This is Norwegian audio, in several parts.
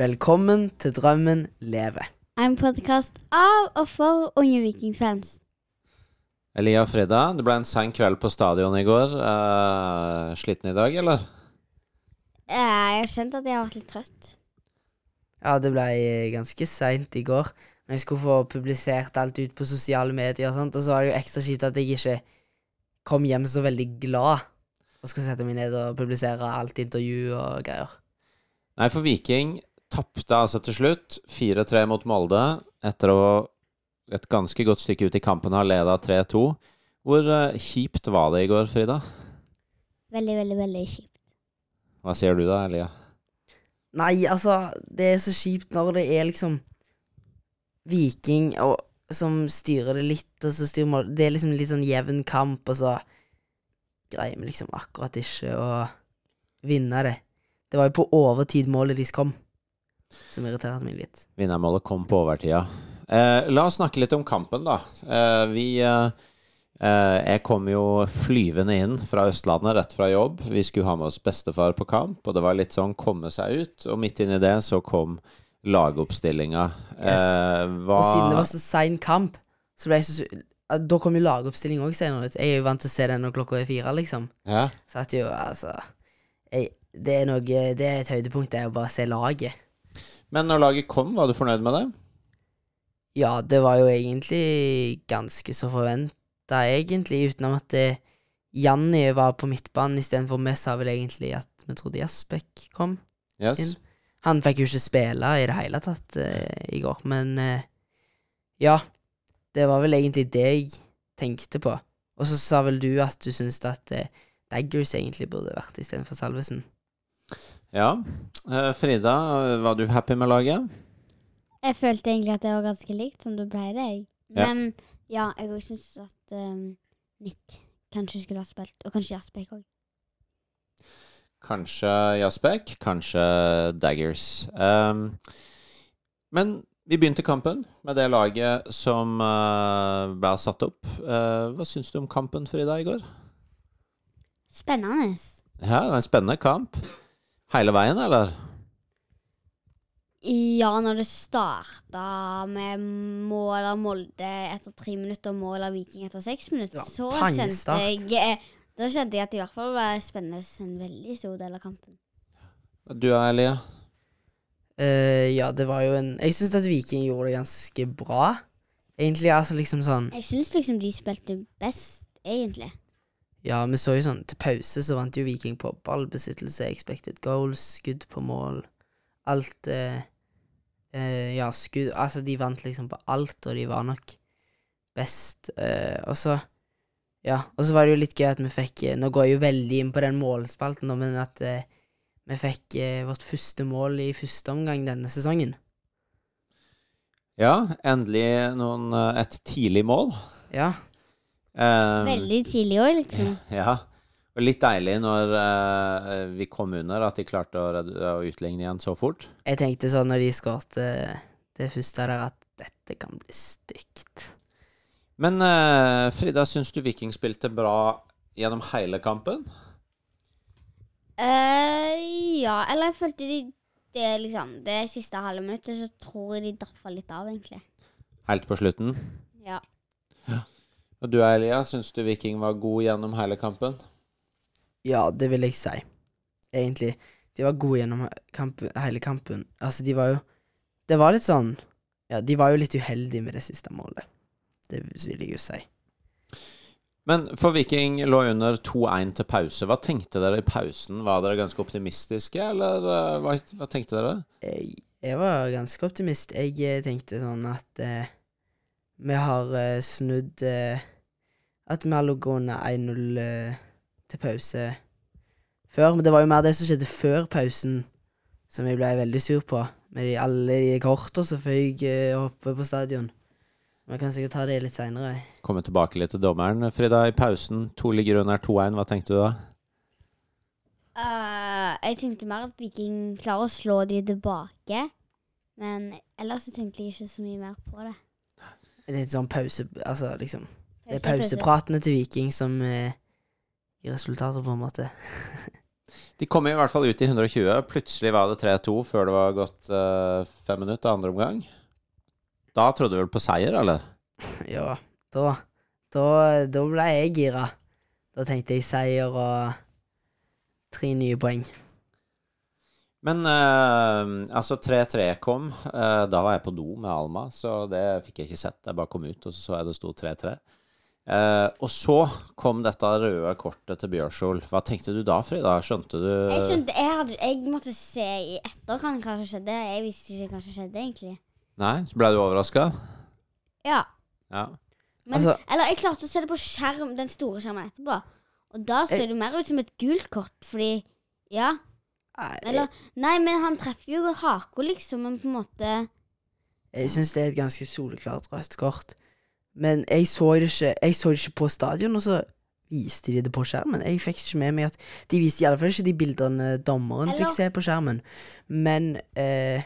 Velkommen til Drømmen leve. En podkast av og for unge vikingfans. Elia og Frida, det ble en sein kveld på stadion i går. Uh, sliten i dag, eller? Jeg har skjønt at jeg har vært litt trøtt. Ja, det ble ganske seint i går når jeg skulle få publisert alt ut på sosiale medier og sånt, og så var det jo ekstra kjipt at jeg ikke kom hjem så veldig glad og skulle sette meg ned og publisere alt intervju og greier. Nei, for Viking tapte altså til slutt 4-3 mot Molde etter å et ganske godt stykke ut i kampen har leda 3-2. Hvor eh, kjipt var det i går, Frida? Veldig, veldig, veldig kjipt. Hva sier du da, Elia? Nei, altså, det er så kjipt når det er liksom Viking og, som styrer det litt, og så styrer Molde Det er liksom litt sånn jevn kamp, og så greier vi liksom akkurat ikke å vinne det. Det var jo på overtid målet deres kom, som irriterte meg litt. Vinnermålet kom på overtida. Eh, la oss snakke litt om kampen, da. Eh, vi eh, eh, Jeg kom jo flyvende inn fra Østlandet rett fra jobb. Vi skulle ha med oss bestefar på kamp, og det var litt sånn komme seg ut. Og midt inni det så kom lagoppstillinga. Yes. Eh, Og siden det var så sein kamp, så ble jeg så Da kom jo lagoppstilling òg senere. Jeg er jo vant til å se den når klokka er fire, liksom. ja. Så at jo, altså jeg, Det er noe Det er et høydepunkt, det å bare se laget. Men når laget kom, var du fornøyd med det? Ja, det var jo egentlig ganske så forventa, egentlig, utenom at det, Janni var på midtbanen istedenfor vi sa vel egentlig at vi trodde Jasbekk kom. Yes. Inn. Han fikk jo ikke spille i det hele tatt eh, i går, men eh, ja. Det var vel egentlig det jeg tenkte på. Og så sa vel du at du syntes at eh, Daggers egentlig burde vært istedenfor Salvesen. Ja. Eh, Frida, var du happy med laget? Jeg følte egentlig at det var ganske likt som det pleide, jeg. Men ja, jeg òg syns at um, Nick kanskje skulle ha spilt, og kanskje Jaspek òg. Kanskje Jaspek, kanskje Daggers. Um, men vi begynte kampen med det laget som uh, ble satt opp. Uh, hva syns du om kampen, Frida, i går? Spennende. Ja, det var en spennende kamp. Hele veien, eller? Ja, når det starta med mål av Molde etter tre minutter og mål av Viking etter seks minutter, Ja, så kjente jeg eh, Da kjente jeg at det i hvert fall var spennende en veldig stor del av kampen. Du da, Elia? Uh, ja, det var jo en Jeg syns at Viking gjorde det ganske bra. Egentlig, altså liksom sånn Jeg syns liksom de spilte best, egentlig. Ja, vi så jo sånn Til pause så vant jo Viking på ballbesittelse, expected goals, skudd på mål. Alt eh, eh, Ja, skudd Altså, de vant liksom på alt, og de var nok best. Eh, og så Ja, og så var det jo litt gøy at vi fikk eh, Nå går jeg jo veldig inn på den målspalten, men at eh, vi fikk eh, vårt første mål i første omgang denne sesongen. Ja, endelig noen, et tidlig mål. Ja. Eh, Veldig tidlig òg, liksom. Ja. Og litt deilig når uh, vi kom under, at de klarte å, å utligne igjen så fort. Jeg tenkte sånn når de skåret det første der, at dette kan bli stygt. Men uh, Frida, syns du Viking spilte bra gjennom hele kampen? Uh, ja, eller jeg følte de det, liksom, det siste halve minuttet så tror jeg de droppa litt av, egentlig. Helt på slutten. Ja. Og du Elia, syns du Viking var god gjennom hele kampen? Ja, det vil jeg si. Egentlig. De var gode gjennom kampen, hele kampen. Altså, de var jo Det var litt sånn Ja, de var jo litt uheldige med det siste målet. Det vil jeg jo si. Men for Viking lå under 2-1 til pause. Hva tenkte dere i pausen? Var dere ganske optimistiske, eller eh, hva, hva tenkte dere? Jeg, jeg var ganske optimist. Jeg eh, tenkte sånn at eh, vi har eh, snudd eh, At vi har ligget under 1-0 eh, til pause før. Men det var jo mer det som skjedde før pausen, som jeg ble veldig sur på. Med de, alle de kortene som føyk eh, oppe på stadion. Vi kan sikkert ta det litt seinere. Komme tilbake litt til dommeren. Frida, i pausen, to ligger under 2-1. Hva tenkte du da? Uh, jeg tenkte mer at Viking klarer å slå de tilbake. Men ellers så tenkte jeg ikke så mye mer på det. Det litt sånn pause... Altså, liksom. Det er Pause, pause. pausepratene til Viking som eh, gir resultater, på en måte. De kom i hvert fall ut i 120. Plutselig var det 3-2 før det var gått eh, fem minutter andre omgang. Da trodde du vel på seier, eller? Ja, da Da, da ble jeg gira. Da tenkte jeg seier og tre nye poeng. Men uh, altså 3-3 kom. Uh, da var jeg på do med Alma, så det fikk jeg ikke sett. Jeg bare kom ut, og så så jeg det sto 3-3. Uh, og så kom dette røde kortet til Bjørshol. Hva tenkte du da, Frida? Skjønte du Jeg skjønte, jeg, hadde, jeg måtte se i etterkant hva som skjedde. Jeg visste ikke hva som skjedde, egentlig. Nei? Så ble du overraska? Ja. Ja. Men, Altså- eller jeg klarte å se det på skjerm, den store skjermen etterpå. Og da ser det mer ut som et gult kort, fordi Ja. Eller Nei, men han treffer jo haka, liksom, men på en måte Jeg syns det er et ganske soleklart rødt kort. Men jeg så det ikke Jeg så det ikke på stadion, og så viste de det på skjermen. Jeg fikk ikke med meg at De viste i alle fall ikke de bildene dommeren Eller- fikk se på skjermen. Men eh,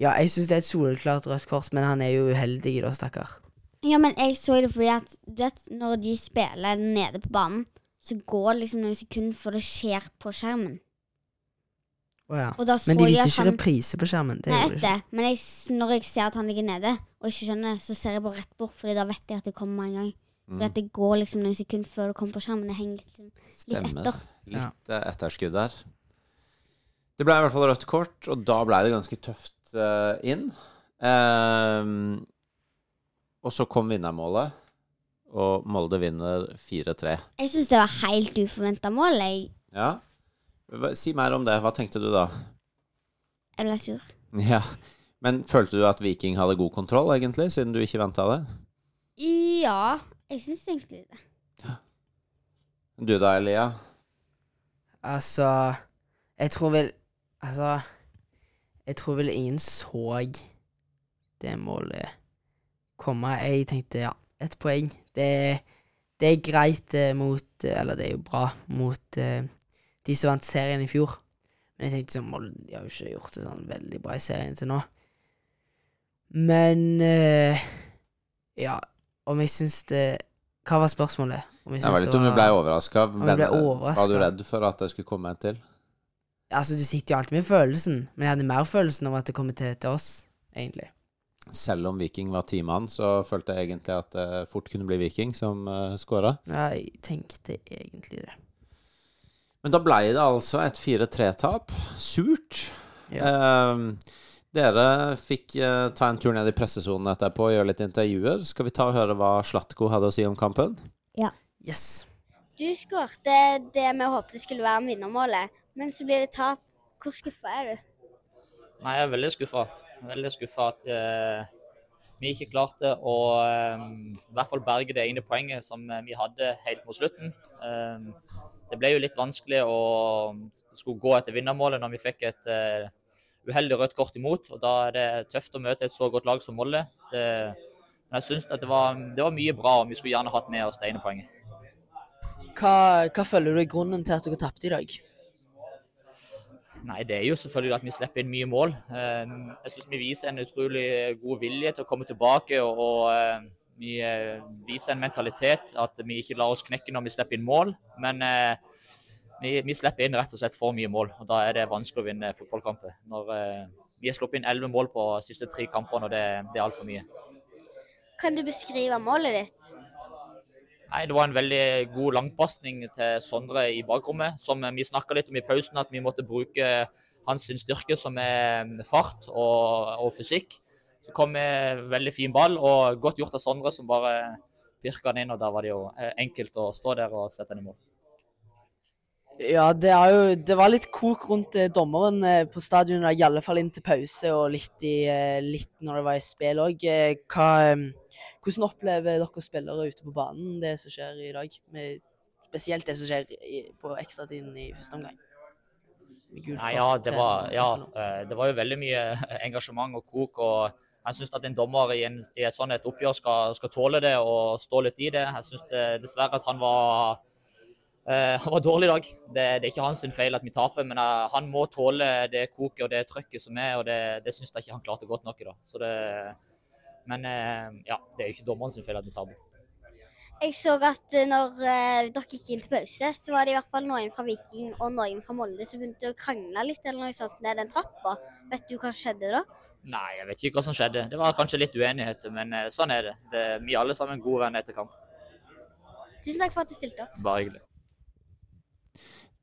Ja, jeg syns det er et soleklart rødt kort, men han er jo uheldig, da, stakkar. Ja, men jeg så det fordi at Du vet, når de spiller nede på banen, så går det liksom noen sekunder før det skjer på skjermen. Å ja. Og da så Men de jeg ikke han reprise på skjermen. Det Nei, gjorde de etter. ikke. Men jeg, når jeg ser at han ligger nede, og ikke skjønner, så ser jeg bare rett bort, Fordi da vet jeg at det kommer med en gang. Fordi at det går liksom noen sekunder før det kommer på skjermen. Det henger litt, liksom, litt etter. Litt ja. etterskudd der. Det ble i hvert fall rødt kort, og da ble det ganske tøft uh, inn. Um, og så kom vinnermålet, og Molde vinner 4-3. Jeg syns det var helt uforventa mål. Jeg, Ja. Hva- Si mer om det. Hva tenkte du da? jeg ble sur. Ja. Men følte du at Viking hadde god kontroll, egentlig, siden du ikke venta det? Ja, jeg syns egentlig det. Du da, Elia? Altså Jeg tror vel Altså Jeg tror vel ingen så det målet komme. Jeg tenkte ja, ett poeng. Det, det er greit eh, mot eh, Eller det er jo bra mot eh, de som vant serien i fjor. Men jeg tenkte sånn Molde de har jo ikke gjort det sånn veldig bra i serien til nå. Men eh, Ja, om jeg syns det Hva var spørsmålet? Om jeg Jeg var syns litt om du ble overraska. Var du redd for at det skulle komme en til? Altså, du sitter jo alltid med følelsen, men jeg hadde mer følelsen av at det kom til, til oss, egentlig. Selv om Viking var ti så følte jeg egentlig at det fort kunne bli Viking som uh, skåra. Ja, jeg tenkte egentlig det. Men da ble det altså et 4-3-tap. Surt. Ehm, dere fikk eh, ta en tur ned i pressesonen etterpå og gjøre litt intervjuer. Skal vi ta og høre hva Slatko hadde å si om kampen? Ja. Yes. Du skårte det vi håpet skulle være vinnermålet, men så blir det tap. Hvor skuffa er du? Nei, jeg er veldig skuffa. Veldig skuffa at eh, vi ikke klarte å eh, i hvert fall berge det ene poenget som eh, vi hadde helt mot slutten. Eh, det ble jo litt vanskelig å skulle gå etter vinnermålet når vi fikk et eh, uheldig rødt kort imot. og Da er det tøft å møte et så godt lag som Molde. Det, men jeg syns det var, det var mye bra, og vi skulle gjerne hatt med oss det ene poenget. Hva, hva føler du er grunnen til at dere tapte i dag? Nei, det er jo selvfølgelig at vi slipper inn mye mål. Eh, Jeg syns vi viser en utrolig god vilje til å komme tilbake. og, og eh, Vi eh, viser en mentalitet at vi ikke lar oss knekke når vi slipper inn mål. Men eh, vi, vi slipper inn rett og slett for mye mål, og da er det vanskelig å vinne fotballkamper. Når eh, Vi har sluppet inn elleve mål på de siste tre kampene, og det, det er altfor mye. Kan du beskrive målet ditt? Nei, Det var en veldig god langpasning til Sondre i bakrommet. Som vi snakka litt om i pausen, at vi måtte bruke hans styrke, som er fart og, og fysikk. Kom med veldig fin ball, og godt gjort av Sondre, som bare pirka den inn. og Da var det jo eh, enkelt å stå der og sette den i mål. Ja, det, jo, det var litt kok rundt eh, dommeren eh, på stadion, i alle fall inn til pause, og litt, i, litt når det var i spill òg. Hvordan opplever dere spillere ute på banen det som skjer i dag? Med, spesielt det som skjer i, på ekstratiden i første omgang? Nei, ja, det var, ja, det var jo veldig mye engasjement og kok. og Jeg syns at en dommer i, en, i et sånt et oppgjør skal, skal tåle det og stå litt i det. Jeg syns dessverre at han var eh, han var dårlig i dag. Det, det er ikke hans feil at vi taper, men eh, han må tåle det koket og det trøkket som er, og det, det syns jeg ikke han klarte godt nok i dag. Så det, men eh, ja, det er jo ikke dommeren sin feil at vi taper. Jeg så at eh, når eh, dere gikk inn til pause, så var det i hvert fall noen fra Viking og noen fra Molde som begynte å krangle litt eller noe sånt ned den trappa. Vet du hva som skjedde da? Nei, jeg vet ikke hva som skjedde. Det var kanskje litt uenighet, men eh, sånn er det. det vi er alle sammen gode venner etter kamp. Tusen takk for at du stilte opp. Bare hyggelig.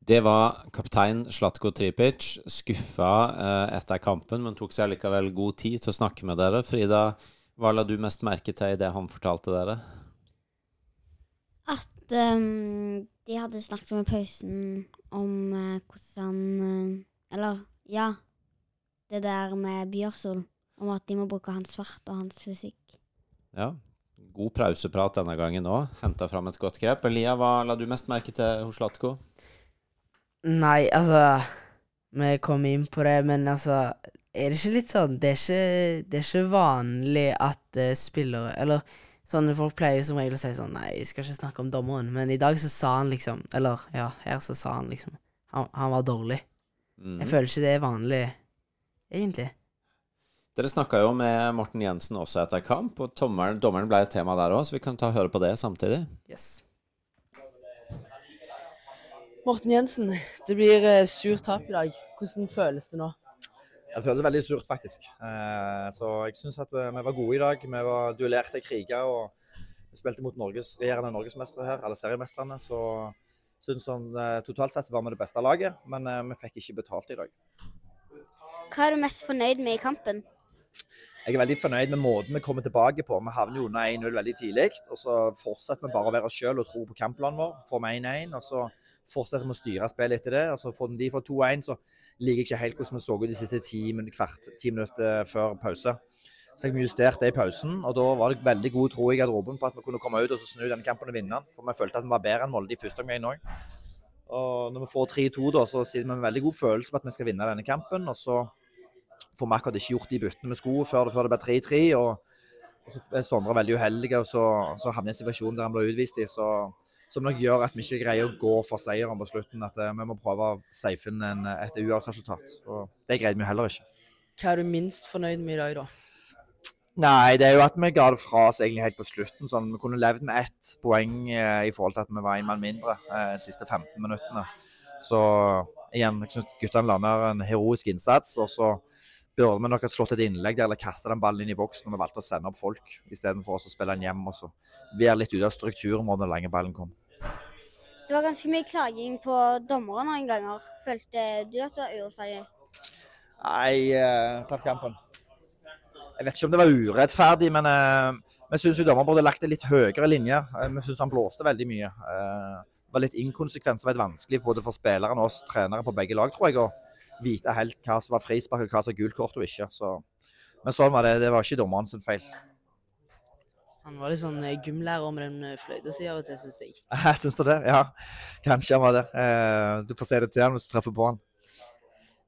Det var kaptein Slatko Tripic. Skuffa eh, etter kampen, men tok seg likevel god tid til å snakke med dere. Frida, hva la du mest merke til i det han fortalte dere? At um, de hadde snakket om i pausen om uh, hvordan uh, Eller, ja. Det der med Bjørsol. Om at de må bruke hans fart og hans fysikk. Ja, god pauseprat denne gangen òg. Henta fram et godt grep. Elia, hva la du mest merke til hos Slatko? Nei, altså Vi kom inn på det, men altså Er det ikke litt sånn Det er ikke, det er ikke vanlig at uh, spillere Eller sånne folk pleier som regel å si sånn Nei, jeg skal ikke snakke om dommeren. Men i dag så sa han liksom Eller ja, her så sa han liksom Han, han var dårlig. Mm. Jeg føler ikke det er vanlig, egentlig. Dere snakka jo med Morten Jensen også etter kamp, og dommeren, dommeren ble et tema der òg, så vi kan ta og høre på det samtidig. Yes. Morten Jensen, det blir eh, surt tap i dag. Hvordan føles det nå? Det føles veldig surt, faktisk. Eh, så jeg syns at vi, vi var gode i dag. Vi var duellerte, kriger og vi spilte mot Norges, regjerende norgesmestere her, eller seriemesterne. Så syns sånn, eh, totalt sett var vi det beste laget, men eh, vi fikk ikke betalt i dag. Hva er du mest fornøyd med i kampen? Jeg er veldig fornøyd med måten vi kommer tilbake på. Vi havner under 1-0 veldig tidlig. Og så fortsetter vi bare å være oss sjøl og tro på kampplanen vår. Får vi 1-1, og så fortsetter vi å styre spillet etter det. Og så får de får 2-1, så liker jeg ikke helt hvordan vi så ut de siste ti, kvart, ti minutter før pause. Så fikk vi justert det i pausen, og da var det veldig god tro i garderoben på at vi kunne komme ut og snu denne kampen og vinne den. For vi følte at vi var bedre enn Molde i første omgang òg. Og når vi får 3-2, da, så sitter vi med en veldig god følelse på at vi skal vinne denne kampen. Og så får vi akkurat ikke gjort de byttene vi skulle før det, det ble 3-3. Og, og så er Sondre veldig uheldig, og så, så havner vi i en situasjon der han blir utvist i. Så, som nok gjør at vi ikke greier å gå for seieren på slutten. At eh, vi må prøve å safe inn et uavtalt resultat. Og det greide vi heller ikke. Hva er du minst fornøyd med i dag, da? Nei, det er jo at vi ga det fra oss egentlig helt på slutten. sånn, Vi kunne levd med ett poeng eh, i forhold til at vi var en mann mindre eh, de siste 15 minuttene. Så igjen, jeg syns guttene lander en heroisk innsats. Og så burde vi nok ha slått et innlegg der eller kasta den ballen inn i boksen når vi valgte å sende opp folk istedenfor å spille den hjem. Og så være litt ute av strukturen hvor den lange ballen kom. Det var ganske mye klaging på dommerne noen ganger. Følte du at det var urettferdig? Nei, eh, tatt kampen. Jeg vet ikke om det var urettferdig, men vi syns dommeren burde lagt en litt høyere linje. Uh, vi syns han blåste veldig mye. Uh, det var litt inkonsekvens og vært vanskelig både for spillerne og oss trenere på begge lag, tror jeg, å vite helt hva som var frispark og hva som var gult kort og ikke. Så. Men sånn var det. Det var ikke dommeren sin feil. Han var litt sånn eh, gymlærer med den eh, fløytesida av og til, syns jeg. Syns du det? Ja, kanskje han var det. Eh, du får se det til han hvis du treffer på han.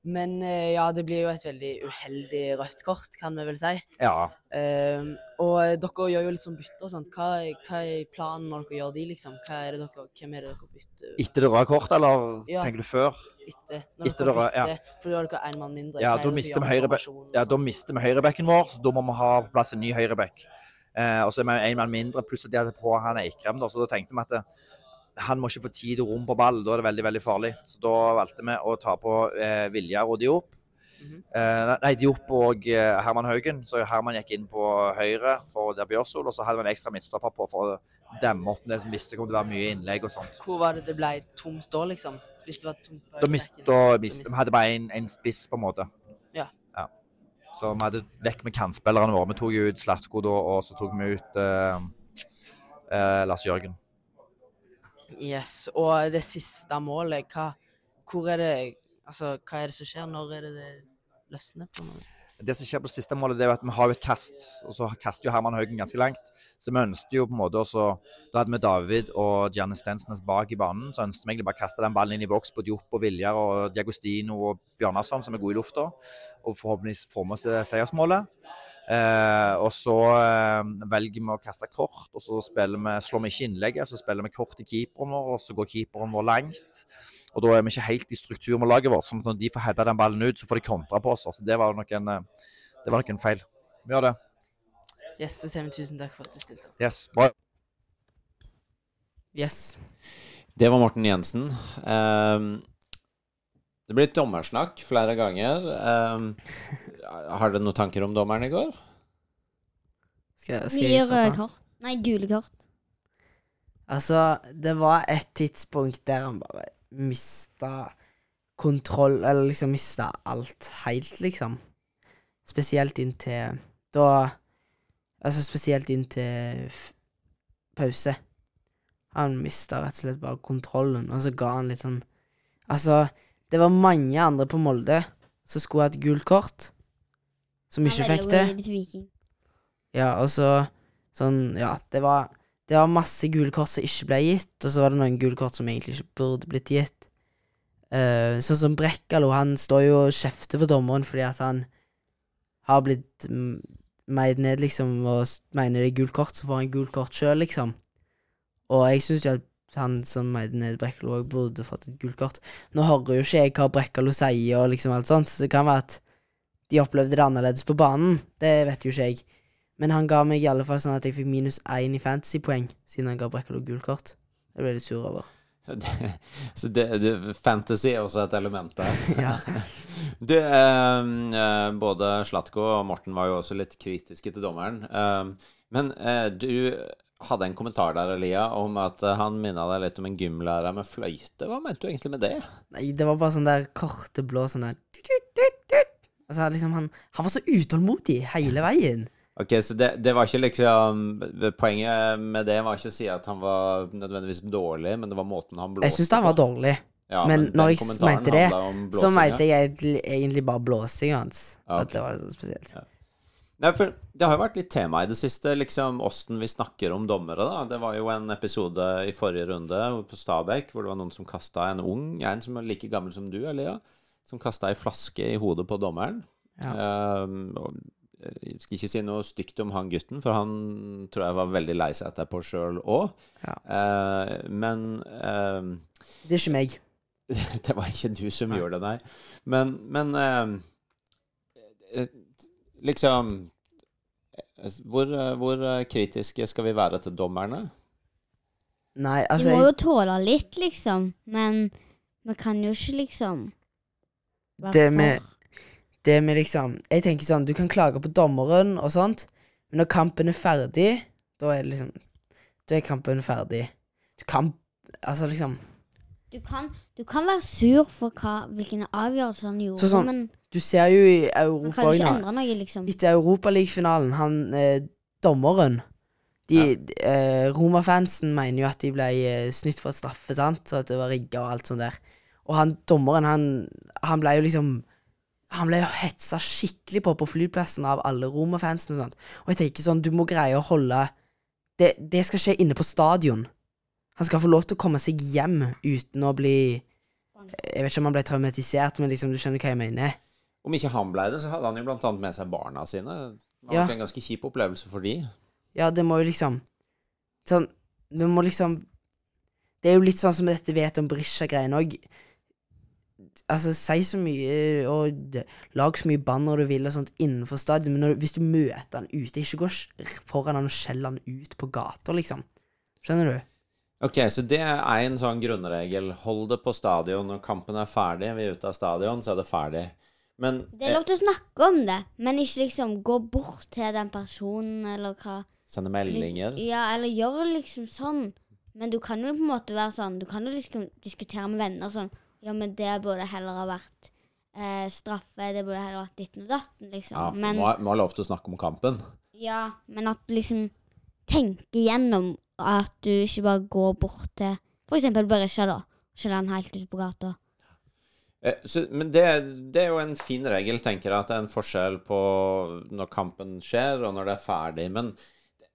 Men eh, ja, det blir jo et veldig uheldig rødt kort, kan vi vel si. Ja. Um, og eh, dere gjør jo litt sånn bytter og sånt. Hva, hva er planen når dere gjør de, liksom? Er det dere, hvem er det dere bytter Etter det røde kortet, eller Ja. tenker du før? etter? Når Etter dere røde ja. For da har dere én mann mindre. Ja, da mister Ja, da mister vi høyrebekken vår, så da må vi ha på plass en ny høyrebekk. Eh, og så er vi en mann mindre, pluss at de hadde på han Eikrem, så da tenkte vi at det, han må ikke få tid og rom på ball. Da er det veldig veldig farlig. Så da valgte vi å ta på eh, Vilja og Diop. Mhm. eh, nei, Diop og eh, Herman Haugen. Så Herman gikk inn på høyre for der Bjørsol, og så hadde vi en ekstra midtstopper på for å demme opp det som visste kom til å være mye innlegg og sånt. Hvor var det det ble tomt da, liksom? Hvis det var tomt Da mist, da mist, vi hadde bare en, en spiss, på en måte. Ja. Så vi hadde vekk med kantspillerne våre. Vi tok ut Slatko da, og så tok vi ut eh, eh, Lars Jørgen. Yes, og det siste målet, hva, hvor er det Altså, hva er det som skjer? Når er det det løsner? på noe? Det som skjer på det siste målet, det er at vi har et kast, og så kaster jo Herman Haugen ganske langt. Så vi ønsket jo på en måte også Da hadde vi David og Gianni Stensnes bak i banen. Så ønsket vi egentlig bare å kaste den ballen inn i boks på Diop og Viljar og Diagostino og Bjørnarsson, som er gode i lufta. Og forhåpentligvis får vi oss det seiersmålet. Eh, og så eh, velger vi å kaste kort, og så spiller vi, slår vi ikke innlegget. Så spiller vi kort til keeperen vår, og så går keeperen vår langt. Og da er vi ikke helt i struktur med laget vårt. sånn at når de får heada den ballen ut, så får de kontra på oss. Så det var nok en, eh, det var nok en feil. Vi gjør det. Yes, så sier vi tusen takk for at du stilte opp. Yes, bra. Yes. Det var Morten Jensen. Ehm, det litt dommersnakk flere ganger. Ehm, har dere noen tanker om dommeren i går? Skal, skal Mye jeg røde kort. Nei, gule kort. Altså, det var et tidspunkt der han bare mista kontroll, eller liksom mista alt helt, liksom. Spesielt inntil Da Altså, spesielt inntil f- pause. Han mista rett og slett bare kontrollen, og så ga han litt sånn Altså, det var mange andre på Molde som skulle hatt gult kort, som ikke fikk det. Ja, og så sånn Ja, det var Det var masse gule kort som ikke ble gitt, og så var det noen gule kort som egentlig ikke burde blitt gitt. Uh, sånn som Brekkalo, han står jo og kjefter på dommeren fordi at han har blitt meid ned, liksom, og mener det er gult kort, så får han gult kort sjøl, liksom. Og jeg syns jo at han som meide ned Brekkalo, òg burde fått et gult kort. Nå hører jo ikke jeg hva Brekkalo sier, og liksom alt sånt, så det kan være at de opplevde det annerledes på banen. Det vet jo ikke jeg. Men han ga meg i alle fall sånn at jeg fikk minus én i fantasypoeng, siden han ga Brekkalo gult kort. Det ble jeg litt sur over. Det, så det, det, fantasy er også et element der. Ja. Du, eh, eh, både Slatko og Morten var jo også litt kritiske til dommeren. Eh, men eh, du hadde en kommentar der, Elia, om at eh, han minna deg litt om en gymlærer med fløyte. Hva mente du egentlig med det? Nei, det var bare sånn der korte blå sånn der Altså, liksom, han, han var så utålmodig hele veien. Ok, så det, det var ikke liksom Poenget med det var ikke å si at han var nødvendigvis dårlig, men det var måten han blåste Jeg syns han var dårlig, Ja, men men når jeg mente det, så mente jeg egentlig, bare blåsinga hans. Ah, ok. At det var så spesielt. Nei, for Det har jo vært litt tema i det siste, liksom åssen vi snakker om dommere. da. Det var jo en episode i forrige runde på Stabekk hvor det var noen som kasta en ung, en som er like gammel som du, Elia, som kasta ei flaske i hodet på dommeren. Ja. Um, jeg skal ikke si noe stygt om han gutten, for han tror jeg var veldig lei seg etterpå sjøl òg. Ja. men uh, Det er ikke meg. det var ikke du som gjorde det, nei. Men, men uh, Liksom eh, hvor, eh, hvor eh, kritiske skal vi være til dommerne? Nei, De Vi må jo tåle litt, liksom. Men vi kan jo ikke liksom Det med- det med liksom Jeg tenker sånn, du kan klage på dommeren og sånt, men når kampen er ferdig, da er det liksom Da er kampen ferdig. Du kan Altså, liksom Du kan, du kan være sur for hva, hvilken avgjørelse han gjorde, Så sånn, men Du ser jo i man Europa kan ikke endre noe, liksom. Etter Europaligafinalen, han eh, dommeren de, eh, Roma-fansen mener jo at de ble eh, snytt for et straffe, sant? Så at det var rigga og alt sånt der. Og han dommeren, han, han ble jo liksom Han ble jo hetsa skikkelig på på flyplassen av alle Roma-fansen og sånt. Og jeg tenker sånn, du må greie å holde det, det skal skje inne på stadion. Han skal få lov til å komme seg hjem uten å bli Jeg vet ikke om han ble traumatisert, men liksom, du skjønner hva jeg mener. Om ikke han ble det, så hadde han jo blant annet med seg barna sine. Det var Ja. en ganske kjip opplevelse for de. Ja, det må jo liksom Sånn Vi må liksom Det er jo litt sånn som dette vet om Brisja-greien òg. Altså, si så mye og lag så mye banner du vil og sånt innenfor stadion, men når, hvis du møter han ute, ikke gå foran han og skjell han ut på gata, liksom. Skjønner du? Ok, så det er en sånn grunnregel. Hold det på stadion. Når kampen er ferdig, vi er ute av stadion, så er det ferdig. Men Det er lov til å snakke om det, men ikke liksom gå bort til den personen, eller hva. sende meldinger Ja, eller gjør liksom sånn. Men du kan jo på en måte være sånn Du kan jo liksom diskutere med venner sånn Ja, men det burde heller ha vært eh, straffe, det burde heller vært ditten og datten, liksom. Ja, men, må, må ha lov til å snakke om kampen. ja, men at liksom Tenke gjennom at du ikke bare går bort til eksempel Berisha, da. Skjeller han helt ute på gata. Eh, Så, men det, det er jo en fin regel, tenker jeg, at det er en forskjell på når kampen skjer, og når det er ferdig. Men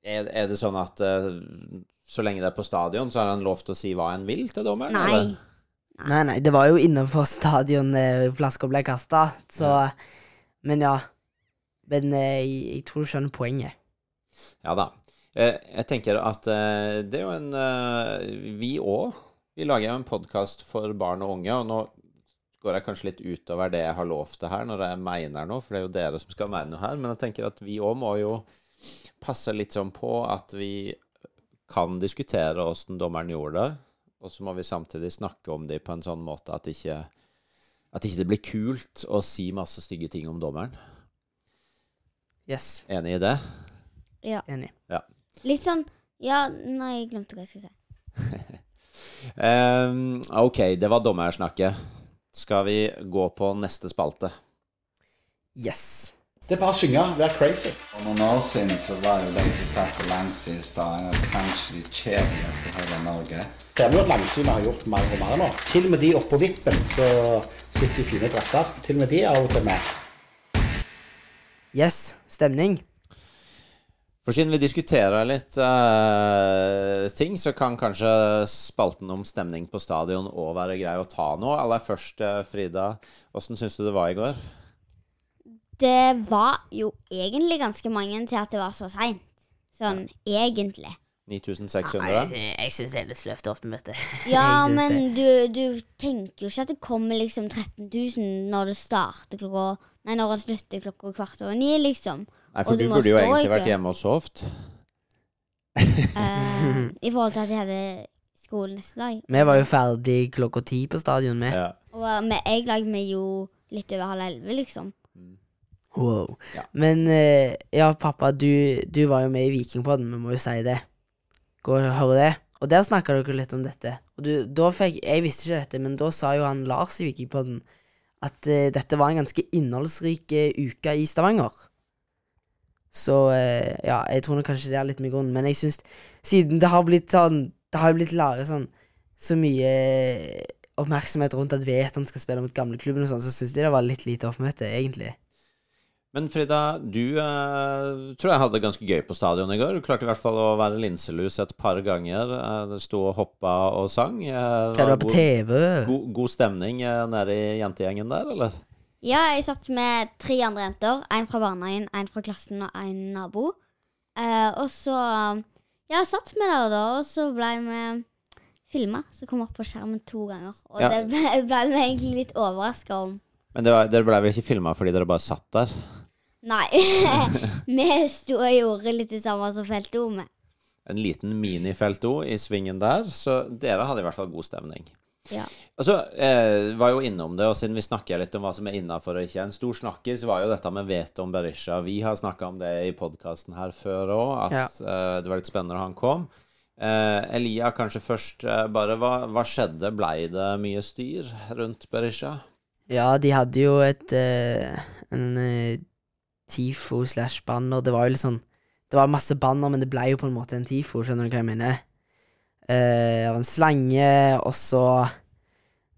er, er det sånn at eh, så lenge det er på stadion, så har han lov til å si hva en vil til dommeren? Nei. eller? Nei, nei, det var jo innenfor stadion eh, flaska ble kasta, så Men ja. Men eh, jeg, jeg tror du skjønner poenget. Ja da. Eh, Jeg tenker at det er jo en Vi òg. Vi lager jo en podkast for barn og unge, og nå går jeg kanskje litt utover det jeg har lovt det her, når jeg mener noe, for det er jo dere som skal mene noe her, men jeg tenker at vi òg må jo passe litt sånn på at vi kan diskutere åssen dommeren gjorde det, og så må vi samtidig snakke om det på en sånn måte at ikke, at ikke det blir kult å si masse stygge ting om dommeren. Yes. Enig i det? Ja. Enig. Litt sånn Ja, nei, jeg glemte hva jeg skulle si. um, ok, det var dommersnakket. Skal vi gå på neste spalte? Yes. Det er bare å synge, Vær crazy. For noen år siden så var jo den som satt på langsida, kanskje de kjedeligste i hele Norge. Det er jo at Langsynet har gjort mer og mer nå. Til og med de oppå vippen så sitter i fine dresser. Til og med de er av og til med. Yes. Stemning. For siden vi diskuterer litt uh, ting, så kan kanskje spalten om stemning på stadion òg være grei å ta nå. Aller først, eh, Frida, åssen syns du det var i går? Det var jo egentlig ganske mange til at det var så seint. Sånn egentlig. 9600? Ja, jeg, jeg syns det er litt sløvt oppmøte. Ja, Ja, men du, du tenker jo ikke at det kommer liksom 13 000 når det starter klokka Nei, når det slutter klokka kvart over ni, liksom. Nei, for du du burde jo egentlig ikke. vært hjemme og sovet. Uh, I forhold til at jeg hadde skole neste dag. Vi var jo ferdig klokka ti på stadion, vi. Ja. Og med, jeg lagde meg jo litt over halv elleve, liksom. Wow. Ja. Men eh, ja, pappa, du, du var jo med i Vikingpodden, vi må jo si det. Gå og høre det. Og der snakka dere litt om dette. Og du, da fikk, Jeg visste ikke dette, men da sa jo han Lars i Vikingpodden at eh, dette var en ganske innholdsrik eh, uke i Stavanger. Så eh, ja, jeg tror nok kanskje det er litt med grunnen. Men jeg syns siden det har blitt sånn Det har jo blitt laget sånn så mye eh, oppmerksomhet rundt at Veton skal spille mot gamleklubben og sånn, så syns de det var litt lite oppmøte, egentlig. Men Frida, du eh, tror jeg hadde det ganske gøy på stadion i går. Du klarte i hvert fall å være linselus et par ganger. Eh, sto og hoppa og sang. Eh, Hva det var på god, TV? god, god stemning eh, nede i jentegjengen der, eller? Ja, jeg satt med tre andre jenter. En fra barnehagen, en fra klassen og en nabo. Eh, og så Ja, jeg satt med dere da, og så ble vi filma. Så kom opp på skjermen to ganger. Og Ja. det ble, ble vi egentlig litt overraska om. Men det var, dere ble vel ikke filma fordi dere bare satt der? Nei. vi sto og gjorde litt det samme som Felto med. En liten minifelt O i svingen der, så dere hadde i hvert fall god stemning. Ja. Altså, eh, var jo innom det, og siden vi snakker litt om hva som er innafor og ikke En stor snakkis var jo dette med veto om Berisha. Vi har snakka om det i podkasten her før òg, at Ja. eh, det var litt spennende da han kom. Eh, Elia, kanskje først eh, bare hva, hva skjedde? Blei det mye styr rundt Berisha? Ja, de hadde jo et eh, En eh, TIFO slash banner. Det var jo litt sånn Det var masse banner, men det ble jo på en måte en TIFO, skjønner du hva jeg mener? Eh, av en slange, og så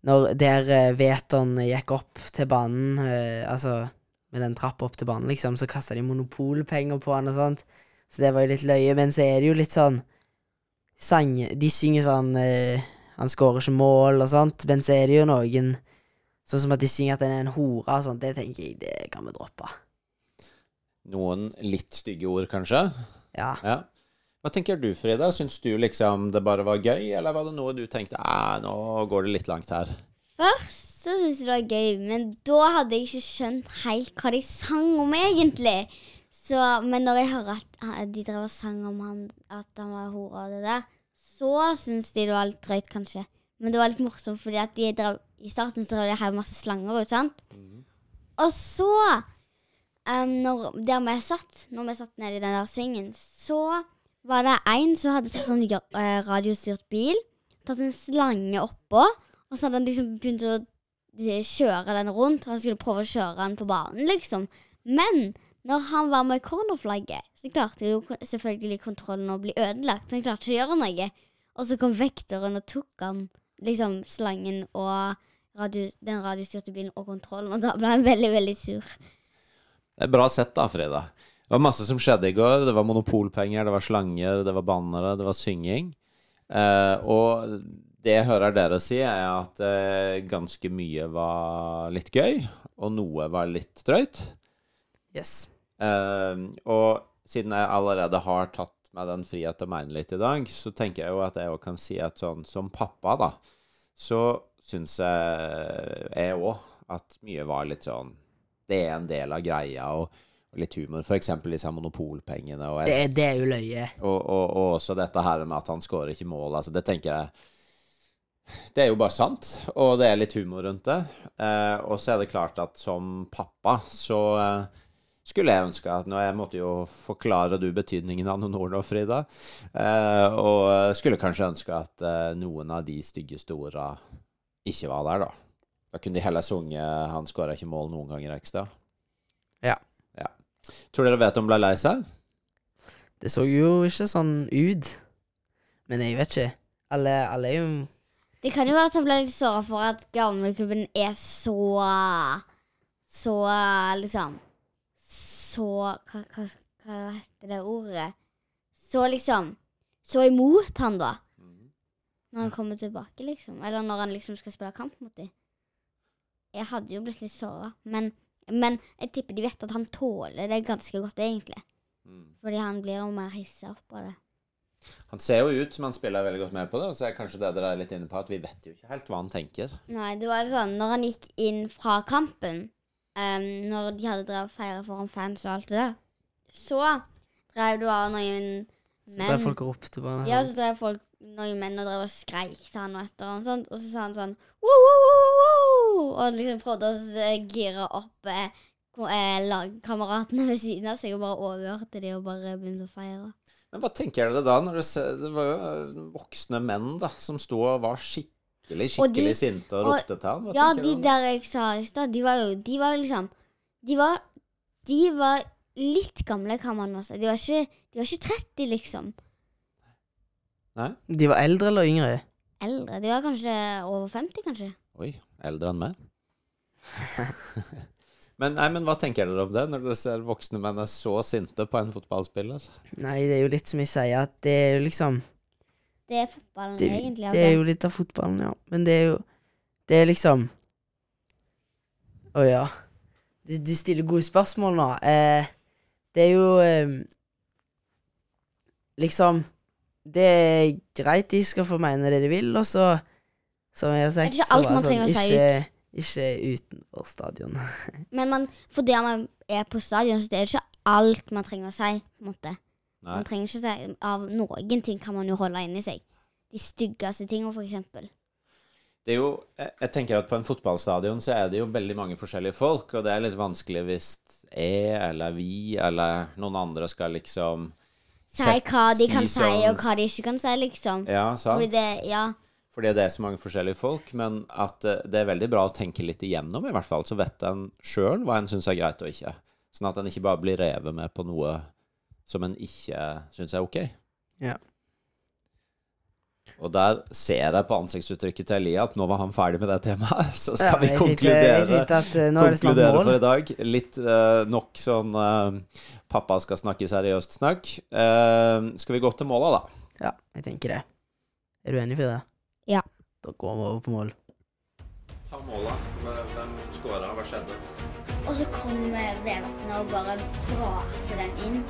Når der uh, Veton gikk opp til banen, eh, altså med den trappa opp til banen, liksom, så kasta de monopolpenger på han og sånt. Så det var jo litt løye. Men så er det jo litt sånn sang, De synger sånn eh, Han skårer ikke mål og sånt, men så er det jo noen Sånn som at de synger at han er en hore og sånt, det tenker jeg det kan vi droppe. Noen litt stygge ord, kanskje? Ja. Ja. Hva tenker du, Frida? Syns du liksom det bare var gøy, eller var det noe du tenkte Æ, nå går det litt langt her? Først så syntes jeg det var gøy, men da hadde jeg ikke skjønt helt hva de sang om egentlig. Så, men når jeg hører at ah, de drev og sang om han, at han var hore og det der, så syns de det var litt drøyt, kanskje. Men det var litt morsomt, fordi at de drev, i starten så drev de her masse slanger ut, sant? Og så, um, når, der vi satt, når vi satt nede i den der svingen, så var det en som hadde tatt sånn eh, radiostyrt bil, tatt en slange oppå, og så hadde han liksom begynt å eh, kjøre den rundt. Han skulle prøve å kjøre den på banen, liksom. Men når han var med cornerflagget, så klarte jo selvfølgelig kontrollen å bli ødelagt. Han klarte ikke å gjøre noe. Og så kom vekteren og tok han liksom slangen og radio, den radiostyrte bilen og kontrollen, og da ble han veldig, veldig sur. Det er bra sett, da, Frida. Det var masse som skjedde i går. Det var monopolpenger, det var slanger, det var bannere, det var synging. Eh, og det jeg hører dere si, er at eh, ganske mye var litt gøy, og noe var litt drøyt. Yes. Eh, og siden jeg allerede har tatt meg den frihet til å mene litt i dag, så tenker jeg jo at jeg òg kan si at sånn som pappa, da, så syns jeg òg at mye var litt sånn Det er en del av greia, og, litt humor. Eksempel disse monopolpengene. Og, Det, det er jo løye. og, og, og også dette her med at han skårer ikke mål. Altså, det tenker jeg Det er jo bare sant, og det er litt humor rundt det. Eh, og så er det klart at som pappa så eh, skulle jeg ønske at Nå jeg måtte jo forklare du betydningen av noen ord nå, Frida. Eh, og skulle kanskje ønske at eh, noen av de styggeste orda ikke var der, da. Da kunne de heller sunget 'Han skåra ikke mål noen ganger ekstra'. Ja. Tror dere vet om ble lei seg? Det så jo ikke sånn ut. Men jeg vet ikke. Alle, alle er jo Det kan jo være at han ble litt såra for at gamleklubben er så Så liksom Så hva, hva, hva heter det ordet? Så liksom Så imot han, da. Når han kommer tilbake, liksom. Eller når han liksom skal spille kamp mot dem. Jeg hadde jo blitt litt såra, men, men jeg tipper de vet at han tåler det ganske godt, egentlig. Fordi han blir jo mer hissa opp av det. Han ser jo ut som han spiller veldig godt med på det, og så er kanskje det dere er litt inne på, at vi vet jo ikke helt hva han tenker. Nei, det var sånn Når han gikk inn fra kampen, um, når de hadde drevet feire foran fans og alt det der, så drev det var noen menn Så drev folk folk ropte på han. Ja, så drev folk noen menn og drev og skreik til han og etter og sånt, og så sa han sånn «Woo, woo, woo, woo, woo», Og liksom prøvde å eh, gire opp eh, eh, lagkameratene ved siden av seg og bare overhørte de og bare begynte å feire. Men hva tenker dere da, når ser Det var jo øh, voksne menn da, som sto og var skikkelig, Og de- skikkelig sinte og og- ropte til ham. Hva Ja, de der jeg sa i stad, de var jo De var liksom De var De var litt gamle, kan man også si. De de var ikke 30, liksom. Nei? De var eldre eller yngre? Eldre. De var kanskje over 50, kanskje. Oi, eldre enn meg. men, nei, men hva tenker dere om det, når dere ser voksne menn er så sinte på en fotballspiller? Nei, det er jo litt som jeg sier, at det er jo liksom Det er fotballen, Det, egentlig. det er jo litt av fotballen, ja. Men det er jo Det er liksom Å ja. Du, du stiller gode spørsmål nå. Eh, det er jo eh, Liksom Det er greit de skal få mene det de vil, og så Som jeg har sagt, Det så å si ikke, ikke utenfor stadion. Men man, fordi man er på stadion, så det er ikke alt man trenger å si. på en måte. Nei. Man trenger ikke å si Av noen ting kan man jo holde inni seg. De styggeste tingene, for eksempel. Det er jo, jeg, tenker at På en fotballstadion så er det jo veldig mange forskjellige folk, og det er litt vanskelig hvis jeg eller vi eller noen andre skal liksom Si hva de kan si, sånn- og hva de ikke kan si, liksom. Ja, sant? Fordi det Ja. Fordi det er så mange forskjellige folk, men at eh, det er veldig bra å tenke litt igjennom, i hvert fall. Så vet en sjøl hva en syns er greit og ikke. Sånn at en ikke bare blir revet med på noe som en ikke syns er ok. Ja. Og der ser jeg på ansiktsuttrykket til Elia at nå var han ferdig med det temaet. Så skal Ja, vi konkludere, litt, at, eh, er det konkludere for i dag. Litt uh, nok sånn uh, pappa skal snakke seriøst snakk. Uh, skal vi gå til måla, da? Ja, jeg tenker det. Er du enig, Frida? Ja. Da går vi over på mål. Ta måla. Hvem skåra? Hva skjedde? Og så kommer Vevatnet og bare braser den inn.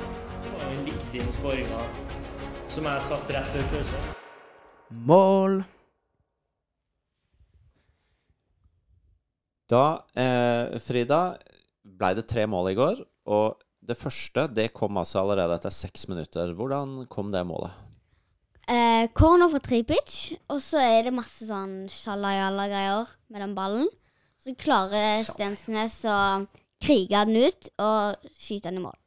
Og jeg likte viktig skåringa som jeg satt rett før pause. Mål! Da, eh, Frida, ble det tre mål i går, og det første det kom altså allerede etter seks minutter. Hvordan kom det målet? Eh, corner for Tripic, og så er det masse sånn shalajala-greier med den ballen. Så klarer Stensnes å krige den ut og skyte den i mål.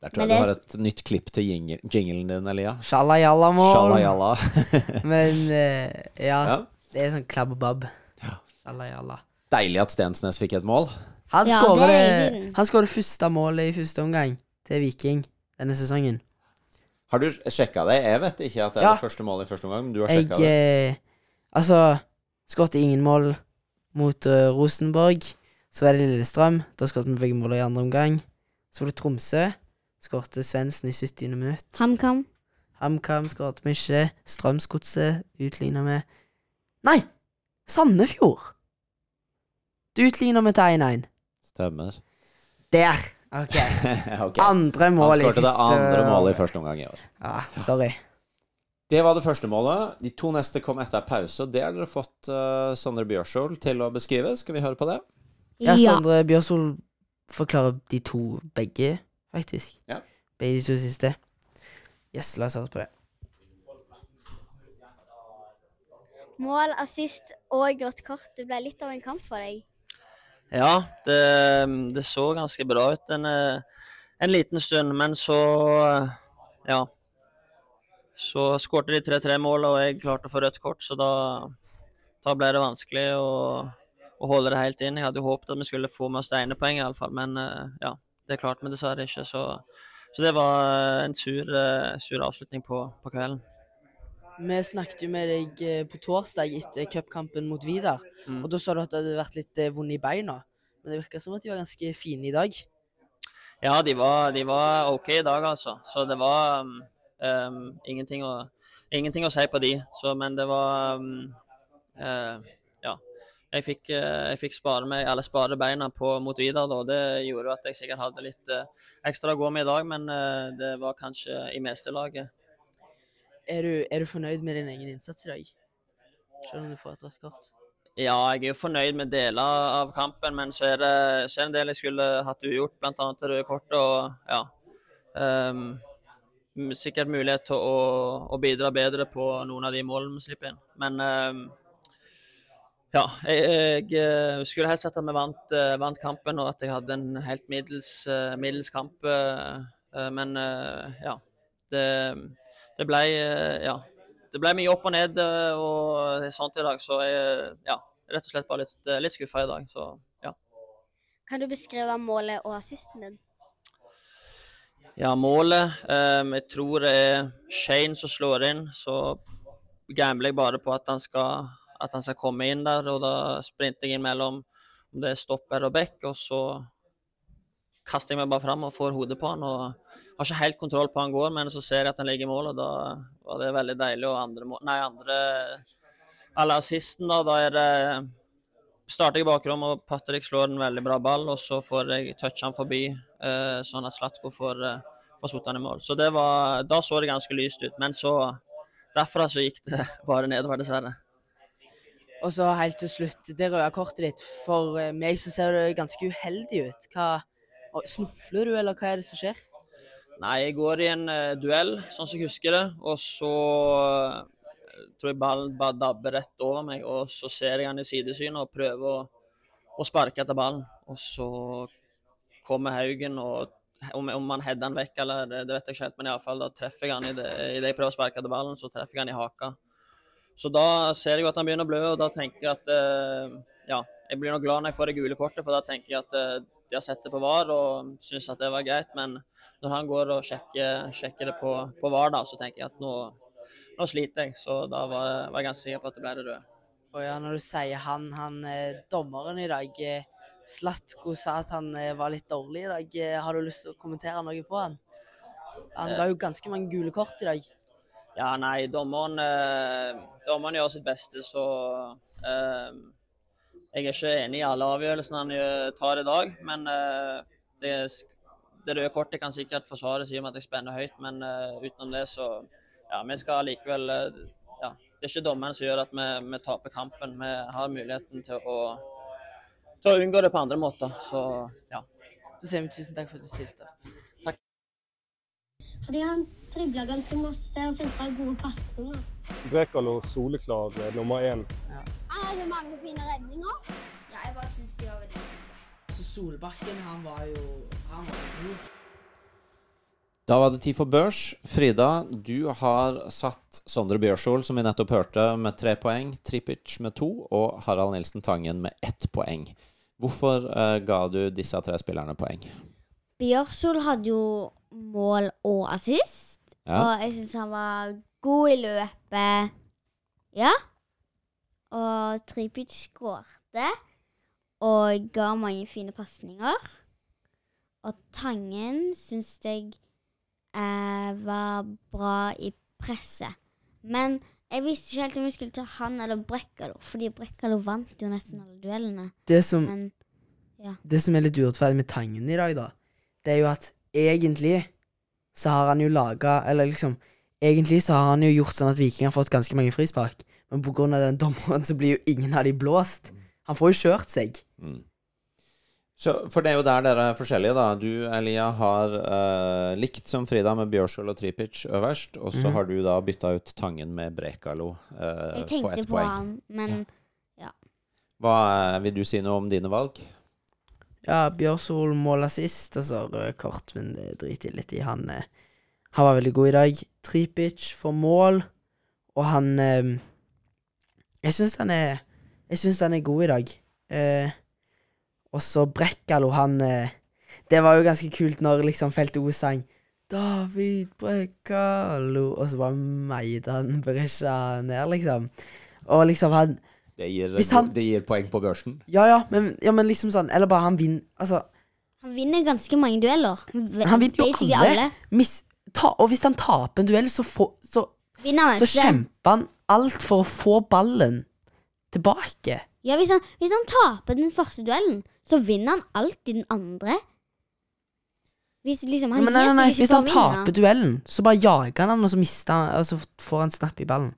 Der tror jeg jeg du har et nytt klipp til jingle, jinglen din, Elia. Shalajalla-mål. Shalajalla. Men eh, ja, ja. det er sånn klabb og babb. Ja. Shalajalla. Deilig at Stensnes fikk et mål. Han Ja, det det, det første målet i første omgang til Viking denne sesongen. Har du sjekka det? Jeg vet ikke at det er Ja. det første målet i første omgang, men du har sjekka det. eh, Altså, skåret ingen mål mot uh, Rosenborg. Så var det Lillestrøm. Da skåret vi begge mål i andre omgang. Så var det Tromsø. Skårte Svendsen i 70. minutt. HamKam. HamKam skåret vi ikke. Strømsgodset utligna vi. Nei! Sandefjord! Du utligner vi til 1-1. Stemmer. Der! OK. okay. Andre Han mål i skårte det første andre målet i første omgang i år. Ja, sorry. Det var det første målet. De to neste kom etter pause, og det har dere fått uh, Sondre Bjørsol til å beskrive. Skal vi høre på det? Ja, Ja. Sondre Bjørsol forklarer de to begge, faktisk. Ja. Begge de to siste. Yes, la oss høre på det. Mål, assist og grått kort. Det ble litt av en kamp for deg. Ja, det, det så ganske bra ut en, eh, en liten stund, men så eh, Ja. Så skårte de 3-3-mål, og jeg klarte å få rødt kort, så da, da ble det vanskelig å, å holde det helt inn. Jeg hadde jo håpet at vi skulle få med oss det ene poenget, iallfall, men eh, ja, det klarte vi dessverre ikke. Så, så det var en sur, sur avslutning på, på kvelden. Vi snakket jo med deg eh, på torsdag etter cupkampen mot Vidar, Mm. og da sa du at det hadde vært litt eh, vondt i beina. Men det virka som at de var ganske fine i dag. Ja, de var, de var OK i dag, altså. Så det var um, um, ingenting, å, ingenting å si på de. Så, men det var um, uh, Ja. Jeg fikk, jeg fikk spare, meg, eller spare beina på, mot Vidar, da. Det gjorde at jeg sikkert hadde litt uh, ekstra å gå med i dag, men det var kanskje i mesterlaget. Er du, er du fornøyd med din egen innsats i dag? Selv om du får et rødt kort? Ja, jeg er jo fornøyd med deler av kampen, men så er det, så er det en del jeg skulle hatt ugjort, bl.a. det røde kortet. Og ja, Um, sikkert mulighet til å, å bidra bedre på noen av de målene vi slipper inn. Men um, ja, jeg, jeg eh, skulle helst sett at vi vant, eh, vant kampen, og at jeg hadde en helt middels, eh, middels kamp. Men ja, det, det ble eh, ja, det ble mye opp og ned eh, og sånt i dag, så jeg ja, rett og slett bare litt, eh, litt skuffa i dag. Så ja. Kan du beskrive målet og assisten din? Ja, målet um, Jeg tror det er Shane som slår inn. Så gambler jeg bare på at han skal, at han skal komme inn der, og da sprinter jeg inn mellom om det er stopper og back, og så kaster jeg meg bare fram og får hodet på han. og Har ikke helt kontroll på han går, men så ser jeg at han ligger i mål, og da var det veldig deilig. Og andre, mål- nei, andre Eller assisten, da, da er det starter jeg i bakrom, og Patrick slår en veldig bra ball, og så får jeg touche han forbi, eh, sånn at Slatko får, eh, får satt han i mål. Så det var, da så det ganske lyst ut, men så derfra så gikk det bare nedover, dessverre. Og så helt til slutt, det røde kortet ditt. For eh, meg så ser det ganske uheldig ut. Hva, Snufler du, eller hva er det som skjer? Nei, jeg går i en eh, duell, sånn som jeg husker det, og så eh, tror jeg ballen bare dabber rett over meg, og så ser jeg han i sidesynet og prøver å, å sparke etter ballen. Og så kommer Haugen, og om, om han header han vekk eller det, vet jeg ikke helt, men iallfall da treffer jeg han i det, i det jeg prøver å sparke etter ballen, så treffer jeg han i haka. Så da ser jeg jo at han begynner å blø, og da tenker jeg at eh, ja, jeg blir nok glad når jeg får det gule kortet, for da tenker jeg at eh, de har sett det på VAR og syns at det var greit. Men når han går og sjekker, sjekker det på, på VAR, da, så tenker jeg at nå, nå sliter jeg. Så da var, var jeg ganske sikker på at det ble det røde. Og ja, når du sier han, han eh, dommeren i dag, eh, Slatko sa at han eh, var litt dårlig i dag. Har du lyst til å kommentere noe på han? Han ga jo ganske mange gule kort i dag. Ja, nei, dommeren, dommeren gjør sitt beste, så eh, Jeg er ikke enig i alle avgjørelsene han tar i dag, men eh, det, det røde kortet kan sikkert forsvares i og med at jeg spenner høyt, men eh, utenom det, så Ja, vi skal likevel eh, Ja, det er ikke dommeren som gjør at vi, vi taper kampen. Vi har muligheten til å, til å unngå det på andre måter, så ja. Så sier vi tusen takk for at du stilte opp. Fordi han dribla ganske masse og sentra gode pasninger. Brekalo soleklar eh, nummer én. Han hadde mange fine redninger. Ja, jeg bare syns de var veldig Så Solbakken, han var jo Han var god. Da var det tid for børs. Frida, du har satt Sondre Bjørsol, som vi nettopp hørte, med tre poeng, Tripic med to og Harald Nilsen Tangen med ett poeng. Hvorfor uh, ga du disse tre spillerne poeng? Bjørsol hadde jo mål og assist, Ja. og jeg syns han var god i løpet. Ja. Og Tripic skårte og ga mange fine pasninger. Og Tangen syns jeg eh, var bra i presset. Men jeg visste ikke helt om jeg skulle ta han eller Brekkalo, fordi Brekkalo vant jo nesten alle duellene. Det som, Men ja. det som er litt urettferdig med Tangen i dag, da, det er jo at egentlig så har han jo laga Eller liksom Egentlig så har han jo gjort sånn at Viking har fått ganske mange frispark, men av den dommeren så blir jo ingen av de blåst. Han får jo kjørt seg. Mm. Så, for det er jo der dere er forskjellige, da. Du, Elia, har uh, likt som Frida med Bjørsvold og Tripic øverst, og så mm. har du da bytta ut Tangen med Brekalo eh, Jeg tenkte på poeng. han, men ja. Hva er, Vil du si noe om dine valg? Ja, Bjørsvold måla sist, og så kort, men det driter jeg litt i. Han, eh, han var veldig god i dag. Tripic for mål, og han eh, Jeg syns han er Jeg syns han er god i dag. Eh, og så Brekkalo, han eh, Det var jo ganske kult når liksom Felt O sang David Brekkalo, og så bare meide han Berisha ned, liksom. Og liksom han Det gir, Hvis han- det gir poeng på børsen. Ja, ja, men, ja, men liksom sånn Eller bare han vinner Altså han vinner ganske mange dueller. Han vinner jo alle. Mis, ta, og hvis han taper en duell, så, får- så, så kjemper han alt for å få ballen tilbake. Ja, hvis han, hvis han taper den første duellen, så vinner han alltid den andre. Hvis liksom han Ja, men nei, gir nei, nei, ikke hvis for han vinne. taper duellen, så bare jager han ham, og så mister han Og så får han snap i ballen.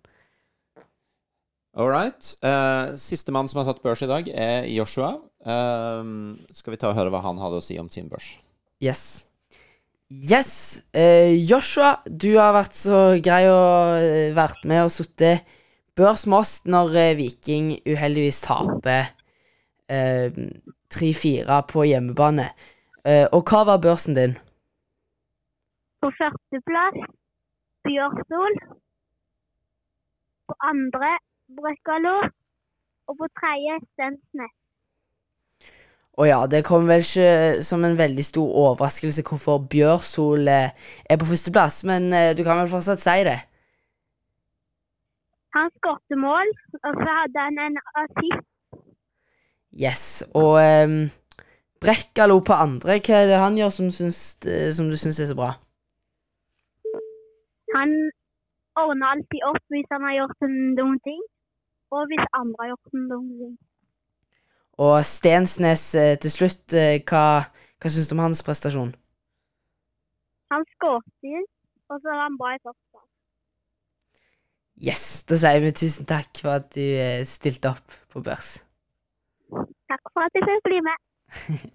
All right. Uh, Sistemann som har satt børs i dag, er Joshua. Eh, skal vi ta og høre hva han hadde å si om sin børs? Yes. Yes! Eh, Joshua, du har vært så grei å eh, vært med og sittet børs med oss når eh, Viking uheldigvis taper eh, 3-4 på hjemmebane. Eh, og hva var børsen din? På førsteplass Bjørstol. På andre Brøkkalo. Og på tredje Stensnes. Å ja, det kom vel ikke som en veldig stor overraskelse hvorfor Bjørsol eh, er på førsteplass, men eh, du kan vel fortsatt si det. Han skåret mål, og så hadde han en assist. Yes, og um, Brekkalo på andre, hva er det han gjør som, syns, eh, som du syns er så bra? Han ordner alltid opp hvis han har gjort en dum ting, og hvis andre har gjort en dum ting. Og Stensnes eh, til slutt, eh, hva, hva syns du om hans prestasjon? Han skårte, og så var han bra i første. Yes, da sier vi tusen takk for at du eh, stilte opp på børs. Takk for at jeg fikk bli med.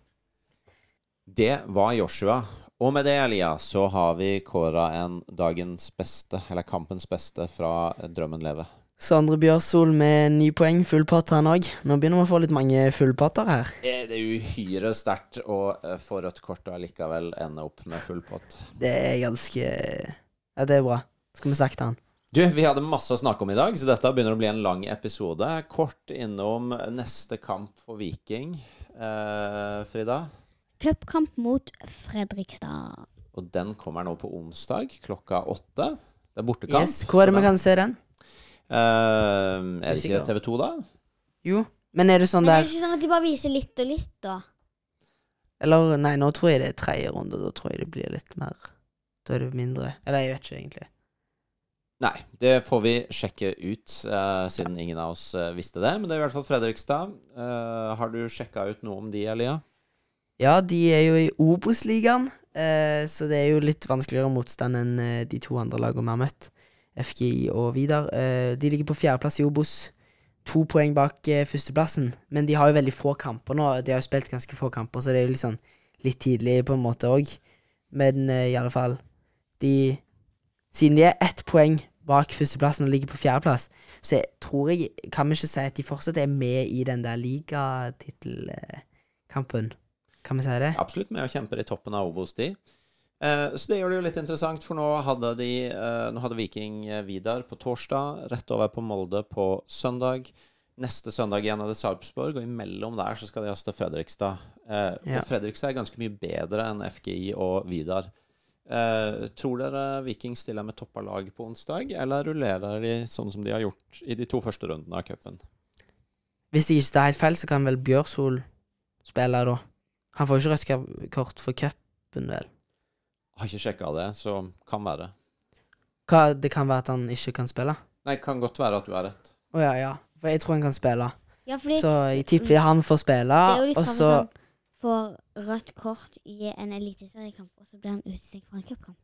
Det var Joshua. Og med det, Elia, så har vi kåra en dagens beste, eller kampens beste, fra Drømmen leve. Sondre Bjørsol med ni poeng, full pott han òg. Nå begynner vi å få litt mange fullpotter her. Det er uhyre sterkt å eh, få rødt kort og allikevel ende opp med full pott. Det er ganske Ja, det er bra. Skal vi sagt han. Du, vi hadde masse å snakke om i dag, så dette begynner å bli en lang episode. Kort innom neste kamp for Viking, eh, Frida. Cupkamp mot Fredrikstad. Og den kommer nå på onsdag klokka åtte. Det er bortekamp. Yes, Hvor er det vi kan se den? Eh, er det ikke TV 2, da? Jo, men er det sånn Men er der det ikke sånn at de bare viser litt og litt, da? Eller nei, nå tror jeg det er tredje runde. Da tror jeg det blir litt mer Da er det mindre. Eller jeg vet ikke, egentlig. Nei, det får vi sjekke ut, uh, siden ingen av oss uh, visste det. Men det er i hvert fall Fredrikstad. Uh, har du sjekka ut noe om de, Elia? Ja, de er jo i Obos-ligaen, eh, så det er jo litt vanskeligere motstand enn de to andre lagene vi har møtt. FGI og Vidar. Eh, de ligger på fjerdeplass i Obos. To poeng bak eh, førsteplassen. Men de har jo veldig få kamper nå. De har jo spilt ganske få kamper, så det er jo litt sånn litt tidlig på en måte òg. Men eh, i alle fall De Siden de er ett poeng bak førsteplassen og ligger på fjerdeplass, så tror jeg Kan vi ikke si at de fortsatt er med i den der ligatittelkampen? Kan vi si det? Absolutt med å kjempe i toppen av Obos, de. Eh, så det gjør det jo litt interessant, for nå hadde, de, eh, nå hadde Viking eh, Vidar på torsdag, rett over på Molde på søndag. Neste søndag igjen er det Sarpsborg, og imellom der så skal de til Fredrikstad. Og Fredrikstad er ganske mye bedre enn FGI og Vidar. Tror dere Viking stiller med toppa lag på onsdag, eller rullerer de sånn som de har gjort i de to første rundene av cupen? Hvis det ikke tar helt feil, så kan vel Bjørsol spille da. Han får jo ikke rødt kort for cupen, vel. Har ikke sjekka det, så kan være. Hva, det kan være at han ikke kan spille? Nei, kan godt være at du har rett. Å ja, ja. For jeg tror han kan spille. Ja, fordi Så jeg tipper han får spille, det er jo litt og sånn så sånn får rødt kort i en eliteseriekamp, og så blir han utestengt fra en cupkamp.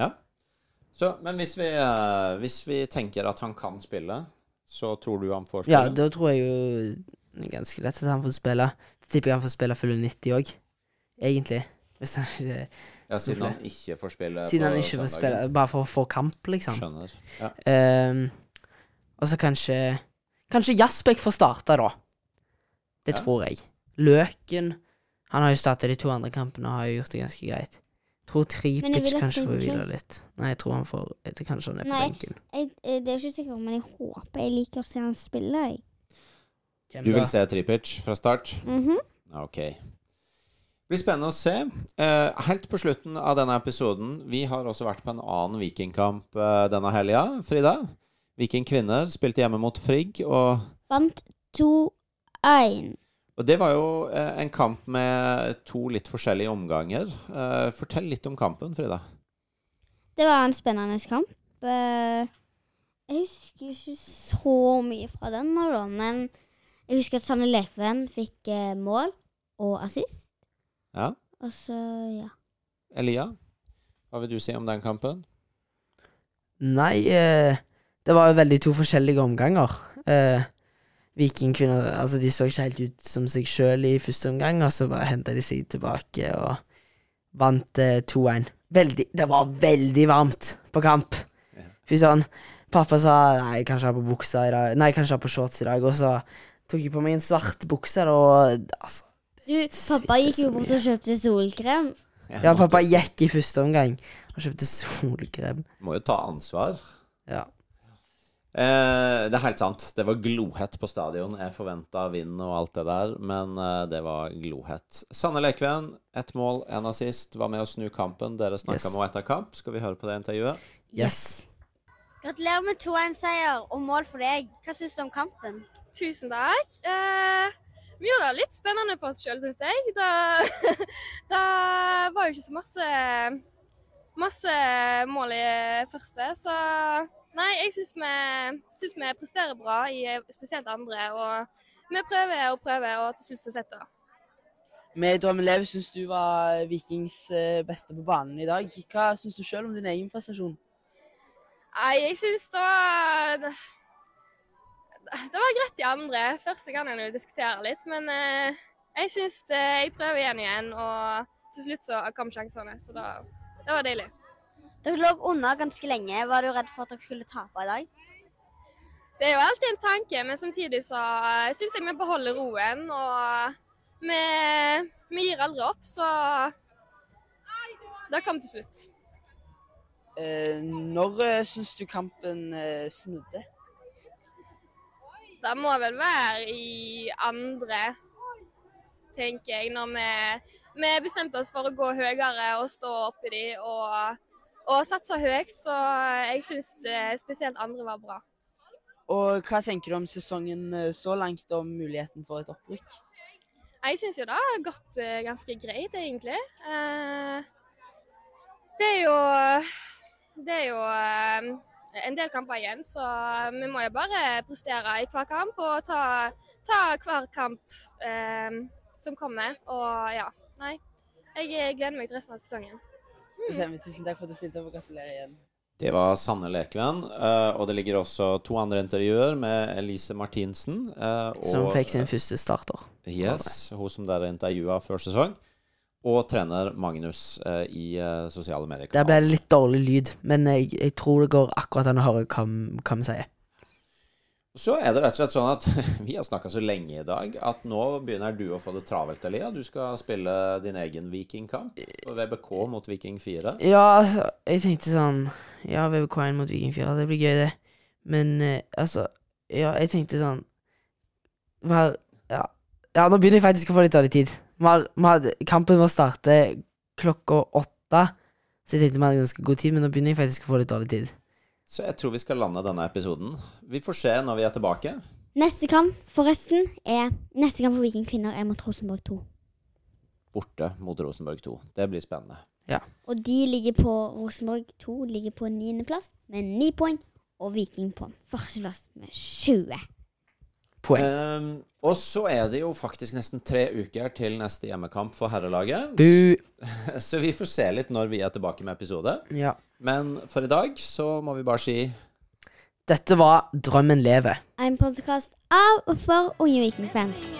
Ja. Så, men hvis vi, eh, hvis vi tenker at han kan spille, så tror du han får spille? Ja, da tror jeg jo ganske lett at han får spille. Da tipper jeg han får spille fulle 90 òg, egentlig. Hvis han ikke Ja, siden han ikke får spille Siden han ikke får spille, bare for å få kamp, liksom. Skjønner. Ja. Um, og så kanskje Kanskje Jasbekk får starte, da. Det Ja. tror jeg. Løken Han har jo startet de to andre kampene og har jo gjort det ganske greit. Jeg tror Tripic kanskje får hvile litt. Nei, jeg tror han får etter Kanskje han er på Nei, benken. jeg, eh, det er jo ikke sikkert, men jeg håper jeg liker å se han spille. Jeg. Du vil se Tripic fra start? Mhm. Ok. Blir spennende å se. Eh, helt på slutten av denne episoden Vi har også vært på en annen vikingkamp eh, denne helga, Frida. Viking kvinner spilte hjemme mot Frigg, og, Vant 2-1. og det var jo eh, en kamp med to litt forskjellige omganger. Fortell litt om kampen, Frida. Det var en spennende kamp. Jeg husker ikke så mye fra den men jeg husker at Sanne Leifen fikk mål og assist. Ja. Og så, ja. Elia, hva vil du si om den kampen? Nei, eh, det var jo veldig to forskjellige omganger. Eh, Vikingkvinner altså de så ikke helt ut som seg sjøl i første omgang, og så bare henta de seg tilbake og vant eh, 2-1. Veldig Det var veldig varmt på kamp. Fy søren. Pappa sa nei, kanskje jeg har på buksa i dag Nei, kanskje jeg har på shorts i dag, og så tok jeg på meg en svart bukse, og altså Du, pappa gikk jo bort og kjøpte solkrem. Ja, pappa gikk i første omgang og kjøpte solkrem. Må jo ta ansvar. Ja. Eh, det er helt sant. Det var glohett på stadion. Jeg forventa vind og alt det der, men eh, det var glohett. Sanne Lekven, ett mål, én assist, var med å snu kampen. Dere snakka Yes. med henne etter kamp. Skal vi høre på det intervjuet? Yes. Gratulerer med 2-1-seier og mål for deg. Hva syns du om kampen? Tusen takk. Eh, vi gjorde det litt spennende for oss sjøl, syns jeg. Da, det var jo ikke så masse, masse mål i første, så nei, jeg syns vi, syns vi presterer bra i spesielt andre. Og vi prøver og prøver, og til slutt så setter det. Med Drømmelev syns du var Vikings eh, beste på banen i dag. Hva syns du sjøl om din egen prestasjon? Nei, jeg syns det var det, var greit i andre. Første kan en jo diskutere litt, men eh, jeg syns det, jeg prøver igjen og igjen, og til slutt så kom sjansene. Så da, det var deilig. Dere lå unna ganske lenge. Var du redd for at dere skulle tape i dag? Det er jo alltid en tanke, men samtidig så uh, syns jeg vi beholder roen. Og vi, vi gir aldri opp, så det kom til slutt. Eh, når uh, syns du kampen eh, snudde? Det må vel være i andre, tenker jeg, når vi, vi bestemte oss for å gå høyere og stå oppi de og, og satse høyt. Så jeg syns spesielt andre var bra. Og hva tenker du om sesongen eh, så langt, og muligheten for et opprykk? Jeg syns jo det har gått eh, ganske greit, egentlig. Eh, det er jo Det er jo eh, en del kamper igjen, så vi må jo bare prestere i hver kamp og ta, ta hver kamp eh, som kommer. Og ja, nei. Jeg gleder meg til resten av sesongen. Mm. Tusen takk for at du stilte opp, og gratulerer igjen. Det var Sanne Lekven, eh, og det ligger også to andre intervjuer med Elise Martinsen. Og, Som fikk sin første starter. Yes, hun som dere intervjua før sesong. Og trener Magnus eh, i eh, sosiale medier. Der ble det litt dårlig lyd, men jeg, jeg tror det går akkurat an å høre hva, hva vi sier. Så er det rett og slett sånn at vi har snakka så lenge i dag at nå begynner du å få det travelt, Elia. Du skal spille din egen Vikingkamp. VBK mot Viking 4. Ja, altså, jeg tenkte sånn Ja, VBK1 mot Viking 4, det blir gøy, det. Men eh, altså Ja, jeg tenkte sånn vi ja. ja, nå begynner jeg faktisk å få litt dårlig tid. Vi har, hadde, kampen vår starter klokka åtte, så jeg tenkte vi hadde ganske god tid, men nå begynner jeg faktisk å få litt dårlig tid. Så jeg tror vi skal lande denne episoden. Vi får se når vi er tilbake. Neste kamp, forresten, er Neste kamp for Viking kvinner er mot Rosenborg 2. Borte mot Rosenborg 2. Det blir spennende. Ja. Og de ligger på Rosenborg 2 ligger på niendeplass med ni poeng, og Viking på førsteplass med 20. Poeng. Um, og så er det jo faktisk nesten tre uker til neste hjemmekamp for herrelaget. Du. Så vi får se litt når vi er tilbake med episode. Ja. Men for i dag så må vi bare si Dette var Drømmen lever. En podkast av og for unge vikingfans.